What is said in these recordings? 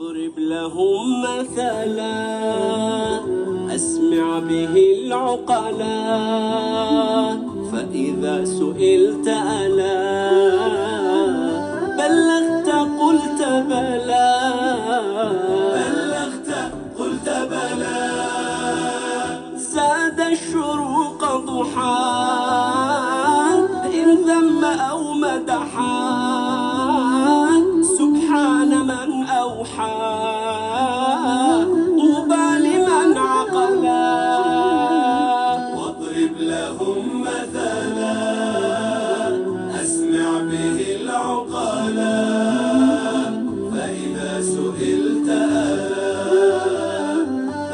واضرب لهم مثلا. أسمع به العقلا. فإذا سئلت ألا. بلغت قلت بلى. بلغت قلت بلى. زاد الشروق ضحى. إن ذم أو مدحا. أوحى طوبى لمن عقلا. واضرب لهم مثلا أسمع به العقلا. فإذا سئلت ألا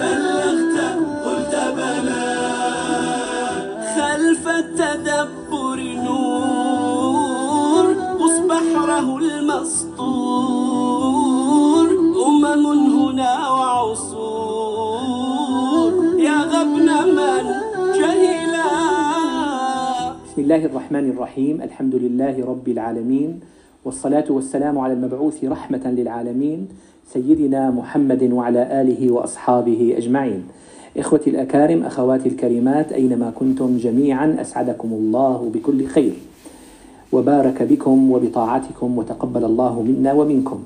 بلغت قلت بلى. خلف التدبر نور قص بحره المسطور. وعصور يا غبن من جهلا. بسم الله الرحمن الرحيم. الحمد لله رب العالمين. والصلاة والسلام على المبعوث رحمة للعالمين. سيدنا محمد وعلى آله وأصحابه أجمعين. إخوتي الأكارم أخواتي الكريمات أينما كنتم جميعا أسعدكم الله بكل خير. وبارك بكم وبطاعتكم وتقبل الله منا ومنكم.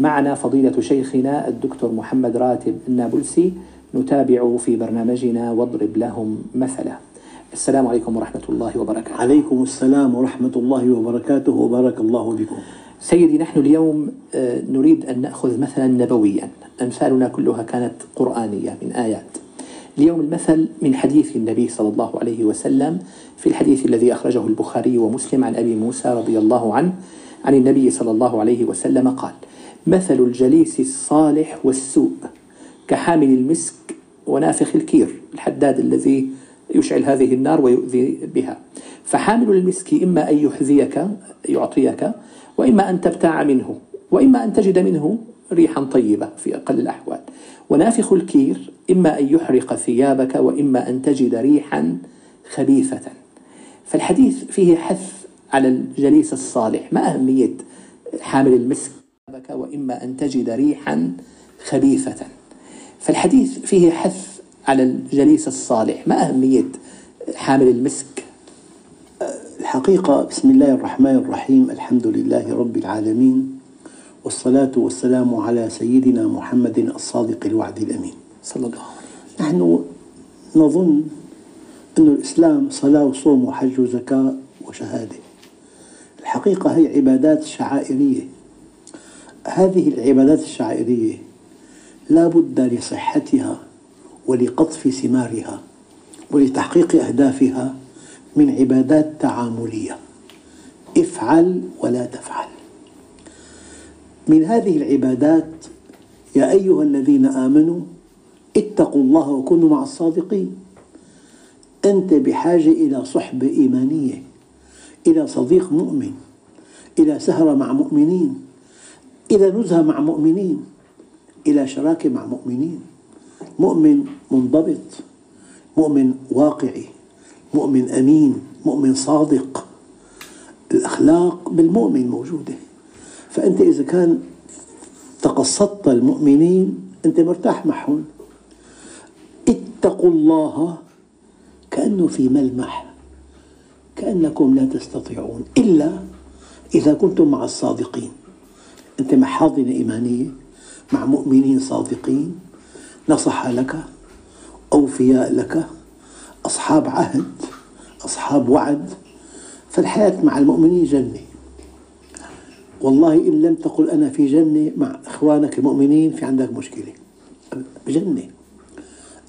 معنا فضيلة شيخنا الدكتور محمد راتب النابلسي نتابع في برنامجنا واضرب لهم مثلا. السلام عليكم ورحمة الله وبركاته. عليكم السلام ورحمة الله وبركاته وبارك الله بكم سيدي نحن اليوم آه، نريد أن نأخذ مثلا نبويا. أمثالنا كلها كانت قرآنية من آيات. اليوم المثل من حديث النبي صلى الله عليه وسلم في الحديث الذي أخرجه البخاري ومسلم عن أبي موسى رضي الله عنه عن النبي صلى الله عليه وسلم قال مثل الجليس الصالح والسوء كحامل المسك ونافخ الكير الحداد الذي يشعل هذه النار ويؤذي بها. فحامل المسك إما أن يحذيك يعطيك وإما أن تبتاع منه وإما أن تجد منه ريحا طيبة في أقل الأحوال. ونافخ الكير إما أن يحرق ثيابك وإما أن تجد ريحا خبيثة. فالحديث فيه حث على الجليس الصالح. ما أهمية حامل المسك؟ وإما أن تجد ريحا خبيثة. فالحديث فيه حث على الجليس الصالح. ما أهمية حامل المسك؟ الحقيقة بسم الله الرحمن الرحيم الحمد لله رب العالمين والصلاة والسلام على سيدنا محمد الصادق الوعد الأمين. صلى الله عليه وسلم. نحن نظن أن الإسلام صلاة وصوم وحج وزكاة وشهادة. الحقيقة هي عبادات شعائرية. هذه العبادات الشعائرية لا بد لصحتها ولقطف ثمارها ولتحقيق أهدافها من عبادات تعاملية. افعل ولا تفعل. من هذه العبادات يا أيها الذين آمنوا اتقوا الله وكونوا مع الصادقين. أنت بحاجة إلى صحبة إيمانية إلى صديق مؤمن إلى سهرة مع مؤمنين إلى نزهة مع مؤمنين إلى شراكة مع مؤمنين. مؤمن منضبط مؤمن واقعي مؤمن أمين مؤمن صادق. الأخلاق بالمؤمن موجودة. فأنت إذا كان تقصدت المؤمنين أنت مرتاح معهم. اتقوا الله كأنه في ملمح كأنكم لا تستطيعون إلا إذا كنتم مع الصادقين. أنت مع حاضنة إيمانية مع مؤمنين صادقين نصح لك أوفياء لك أصحاب عهد أصحاب وعد فالحياة مع المؤمنين جنة. والله إن لم تقل أنا في جنة مع إخوانك المؤمنين في عندك مشكلة. بجنة.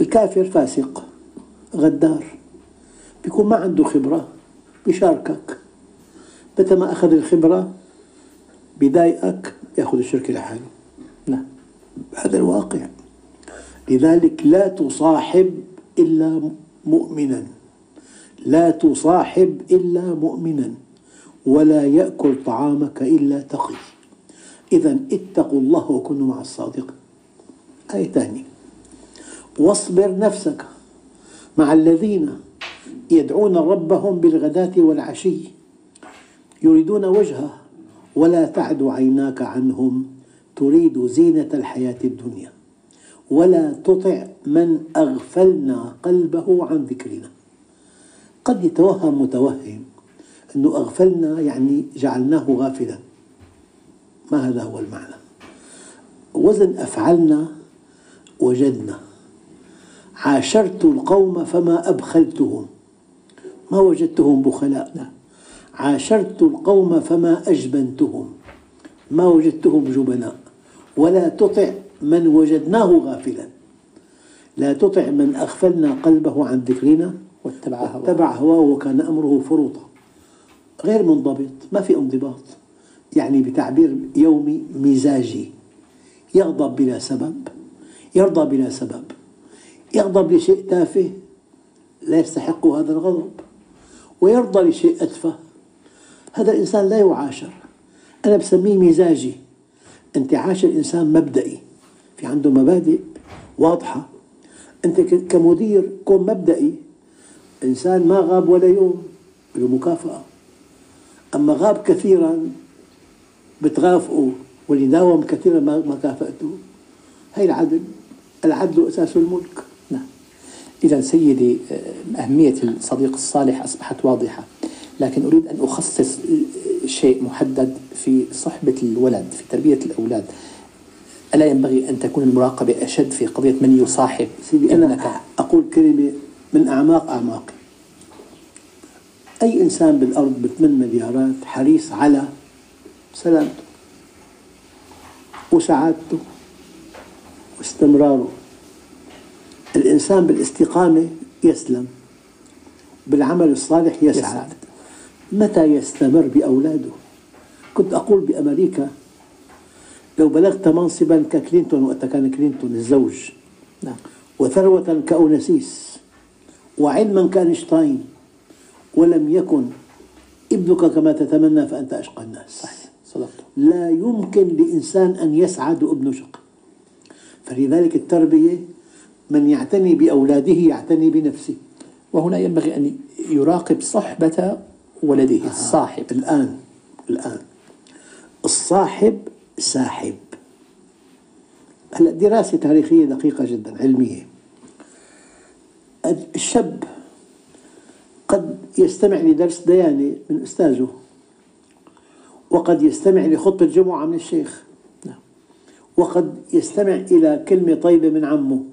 الكافر فاسق غدار. بيكون ما عنده خبرة بيشاركك. متى ما أخذ الخبرة بيضايقك. يأخذ الشركة لحاله. نعم. هذا الواقع. لذلك لا تصاحب إلا مؤمنا. لا تصاحب إلا مؤمنا. ولا يأكل طعامك إلا تقي إذا اتقوا الله وكونوا مع الصادق آية ثانية. واصبر نفسك مع الذين يدعون ربهم بالغداة والعشي. يريدون وجهه. ولا تعد عيناك عنهم تريد زينة الحياة الدنيا. ولا تطع من أغفلنا قلبه عن ذكرنا. قد يتوهم متوهم أنه أغفلنا يعني جعلناه غافلا. ما هذا هو المعنى؟ وزن أفعلنا وجدنا. عاشرت القوم فما أبخلتهم. ما وجدتهم بخلاء؟ عاشرت القوم فما أجبنتهم ما وجدتهم جبناء ولا تطع من وجدناه غافلا. لا تطع من أغفلنا قلبه عن ذكرنا واتبع هواه. اتبع هواه وكان أمره فرطا غير منضبط ما في انضباط يعني بتعبير يومي مزاجي. يغضب بلا سبب يرضى بلا سبب. يغضب لشيء تافه لا يستحق هذا الغضب. ويرضى لشيء أتفه هذا الإنسان لا يعاشر. أنا بسميه مزاجي. أنت عاشر إنسان مبدئي. في عنده مبادئ واضحة. أنت كمدير كن مبدئي إنسان ما غاب ولا يوم له مكافأة. أما غاب كثيرا بتغافئه واللي داوم كثيرا ما كافأته هي العدل. العدل أساس الملك. نعم. إذا سيدي أهمية الصديق الصالح أصبحت واضحة. لكن أريد أن أخصص شيء محدد في صحبة الولد في تربية الأولاد. ألا ينبغي أن تكون المراقبة أشد في قضية من يصاحب سيدي أنا أقول كلمة من أعماق أعماقي أي إنسان بالأرض بثمان مليارات حريص على سلامته وسعادته واستمراره. الإنسان بالاستقامة يسلم بالعمل الصالح يسعد, يسعد. متى يستمر بأولاده؟ كنت أقول بأمريكا. لو بلغت منصبا ككلينتون وقت كان كلينتون الزوج. نعم. وثروة كأونسيس. وعلما كأينشتاين. ولم يكن ابنك كما تتمنى فأنت أشقى الناس. صحيح. صدقت. لا يمكن لإنسان أن يسعد وابنه شقي فلذلك التربية من يعتني بأولاده يعتني بنفسه. وهنا ينبغي أن يراقب صحبة ولده آه. الصاحب. الآن الآن. الصاحب ساحب. هلا دراسة تاريخية دقيقة جدا علمية. الشاب قد يستمع لدرس ديانة من أستاذه وقد يستمع لخطبة جمعة من الشيخ. نعم. وقد يستمع إلى كلمة طيبة من عمه.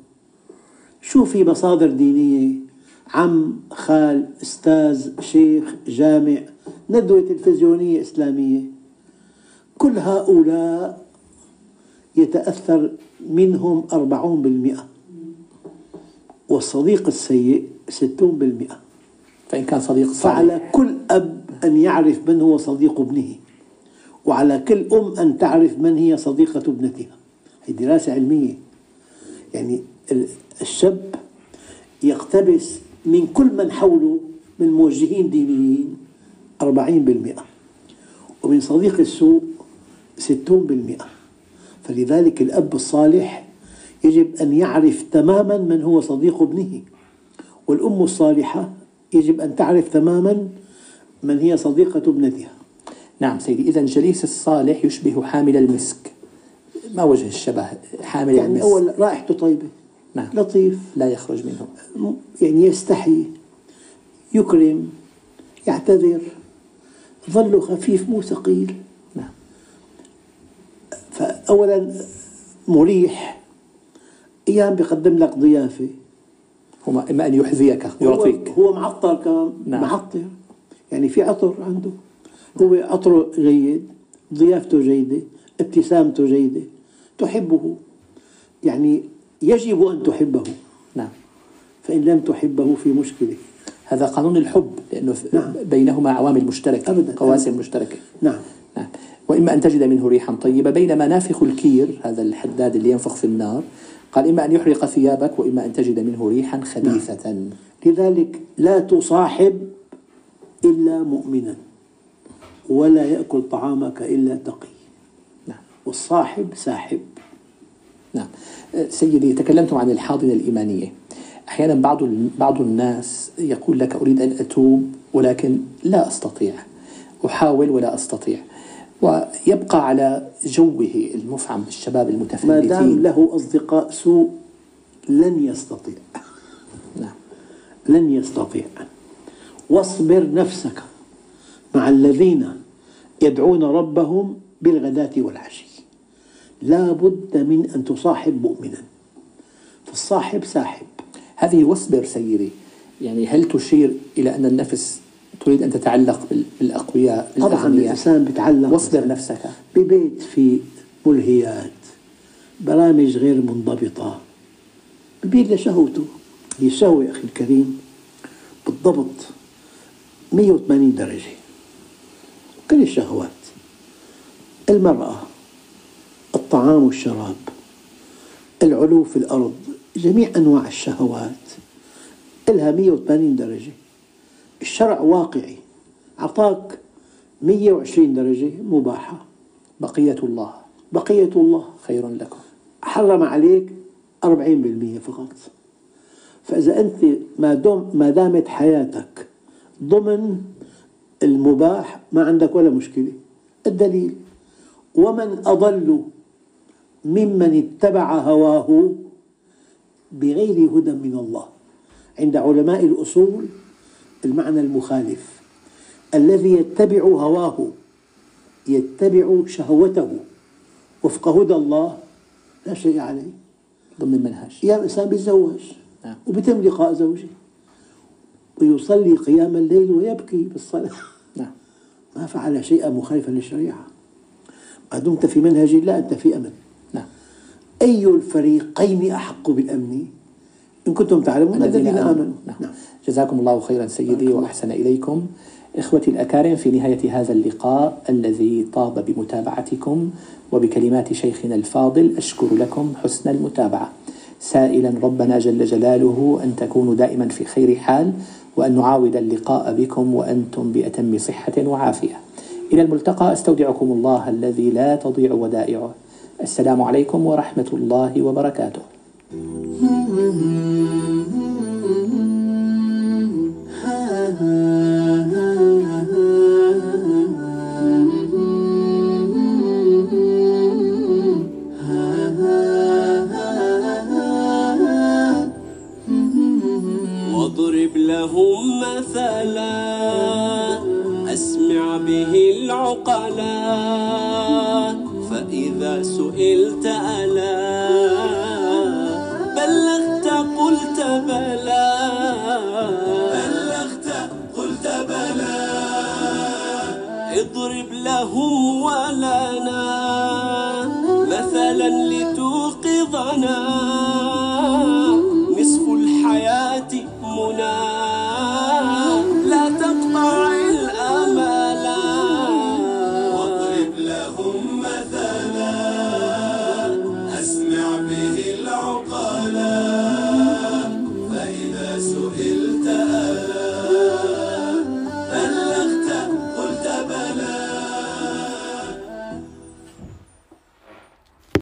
شو في مصادر دينية؟ عم خال أستاذ شيخ جامع ندوة تلفزيونية إسلامية. كل هؤلاء يتأثر منهم أربعون بالمئة والصديق السيء ستون بالمئة. فإن كان صديق صالح. فعلى كل أب أن يعرف من هو صديق ابنه وعلى كل أم أن تعرف من هي صديقة ابنتها. هي دراسة علمية. يعني الشاب يقتبس من كل من حوله من موجهين دينيين أربعين بالمئة ومن صديق السوء ستون بالمئة فلذلك الأب الصالح يجب أن يعرف تماما من هو صديق ابنه والأم الصالحة يجب أن تعرف تماما من هي صديقة ابنتها. نعم سيدي إذا الجليس الصالح يشبه حامل المسك. ما وجه الشبه حامل يعني المسك؟ أول رائحته طيبة. نعم. لطيف لا يخرج منه. يعني يستحي يكرم يعتذر ظله خفيف مو ثقيل. نعم. فأولا مريح. أيام بيقدم لك ضيافة. هو إما أن يحذيك يعطيك. هو, هو معطر كمان نعم. معطر يعني في عطر عنده. هو عطره جيد ضيافته جيدة ابتسامته جيدة تحبه. يعني يجب أن تحبه نعم فإن لم تحبه في مشكلة هذا قانون الحب لأنه نعم. بينهما عوامل مشتركة أبدا قواسم أبداً. مشتركة نعم. نعم وإما أن تجد منه ريحا طيبة بينما نافخ الكير هذا الحداد اللي ينفخ في النار قال إما أن يحرق ثيابك وإما أن تجد منه ريحا خبيثة نعم. لذلك لا تصاحب إلا مؤمنا ولا يأكل طعامك إلا تقي نعم. والصاحب ساحب نعم. سيدي تكلمتم عن الحاضنة الإيمانية. أحيانا بعض بعض الناس يقول لك أريد أن أتوب ولكن لا أستطيع. أحاول ولا أستطيع. ويبقى على جوه المفعم بالشباب ما دام المتفلتين له أصدقاء سوء لن يستطيع. نعم. لن يستطيع. واصبر نفسك مع الذين يدعون ربهم بالغداة والعشي. لا بد من أن تصاحب مؤمنا. فالصاحب ساحب. هذه واصبر سيدي يعني هل تشير إلى أن النفس تريد أن تتعلق بال- بالأقوياء طبعا الإنسان بيتعلق واصبر نفسك ببيت في ملهيات. برامج غير منضبطة. ببيد لشهوته. هي الشهوة يا أخي الكريم. بالضبط 180 درجة. كل الشهوات. المرأة. الطعام والشراب. العلو في الأرض جميع أنواع الشهوات. إلها 180 درجة. الشرع واقعي. أعطاك 120 درجة مباحة. بقية الله. بقية الله خير لكم. حرم عليك 40% فقط. فإذا أنت ما دام ما دامت حياتك ضمن المباح ما عندك ولا مشكلة. الدليل ومن أضل ممن اتبع هواه بغير هدى من الله. عند علماء الأصول المعنى المخالف. الذي يتبع هواه يتبع شهوته. وفق هدى الله لا شيء عليه. ضمن المنهج. يا إنسان بيتزوج نعم. وبيتم لقاء زوجه ويصلي قيام الليل ويبكي بالصلاة. نعم. ما فعل شيئا مخالفا للشريعة. ما دمت في منهج الله أنت في أمن أي الفريقين أحق بالأمن؟ إن كنتم تعلمون الذين آمنوا. نعم. جزاكم الله خيرا سيدي وأحسن إليكم. إخوتي الأكارم في نهاية هذا اللقاء الذي طاب بمتابعتكم وبكلمات شيخنا الفاضل أشكر لكم حسن المتابعة. سائلا ربنا جل جلاله أن تكونوا دائما في خير حال وأن نعاود اللقاء بكم وأنتم بأتم صحة وعافية. إلى الملتقى أستودعكم الله الذي لا تضيع ودائعه. السلام عليكم ورحمة الله وبركاته. واضرب لهم مثلا أسمع به العقلا فإذا سئلت ألا بلغت قلت بلى. بلغت قلت بلى. اضرب لهم ولنا مثلا لتوقظنا.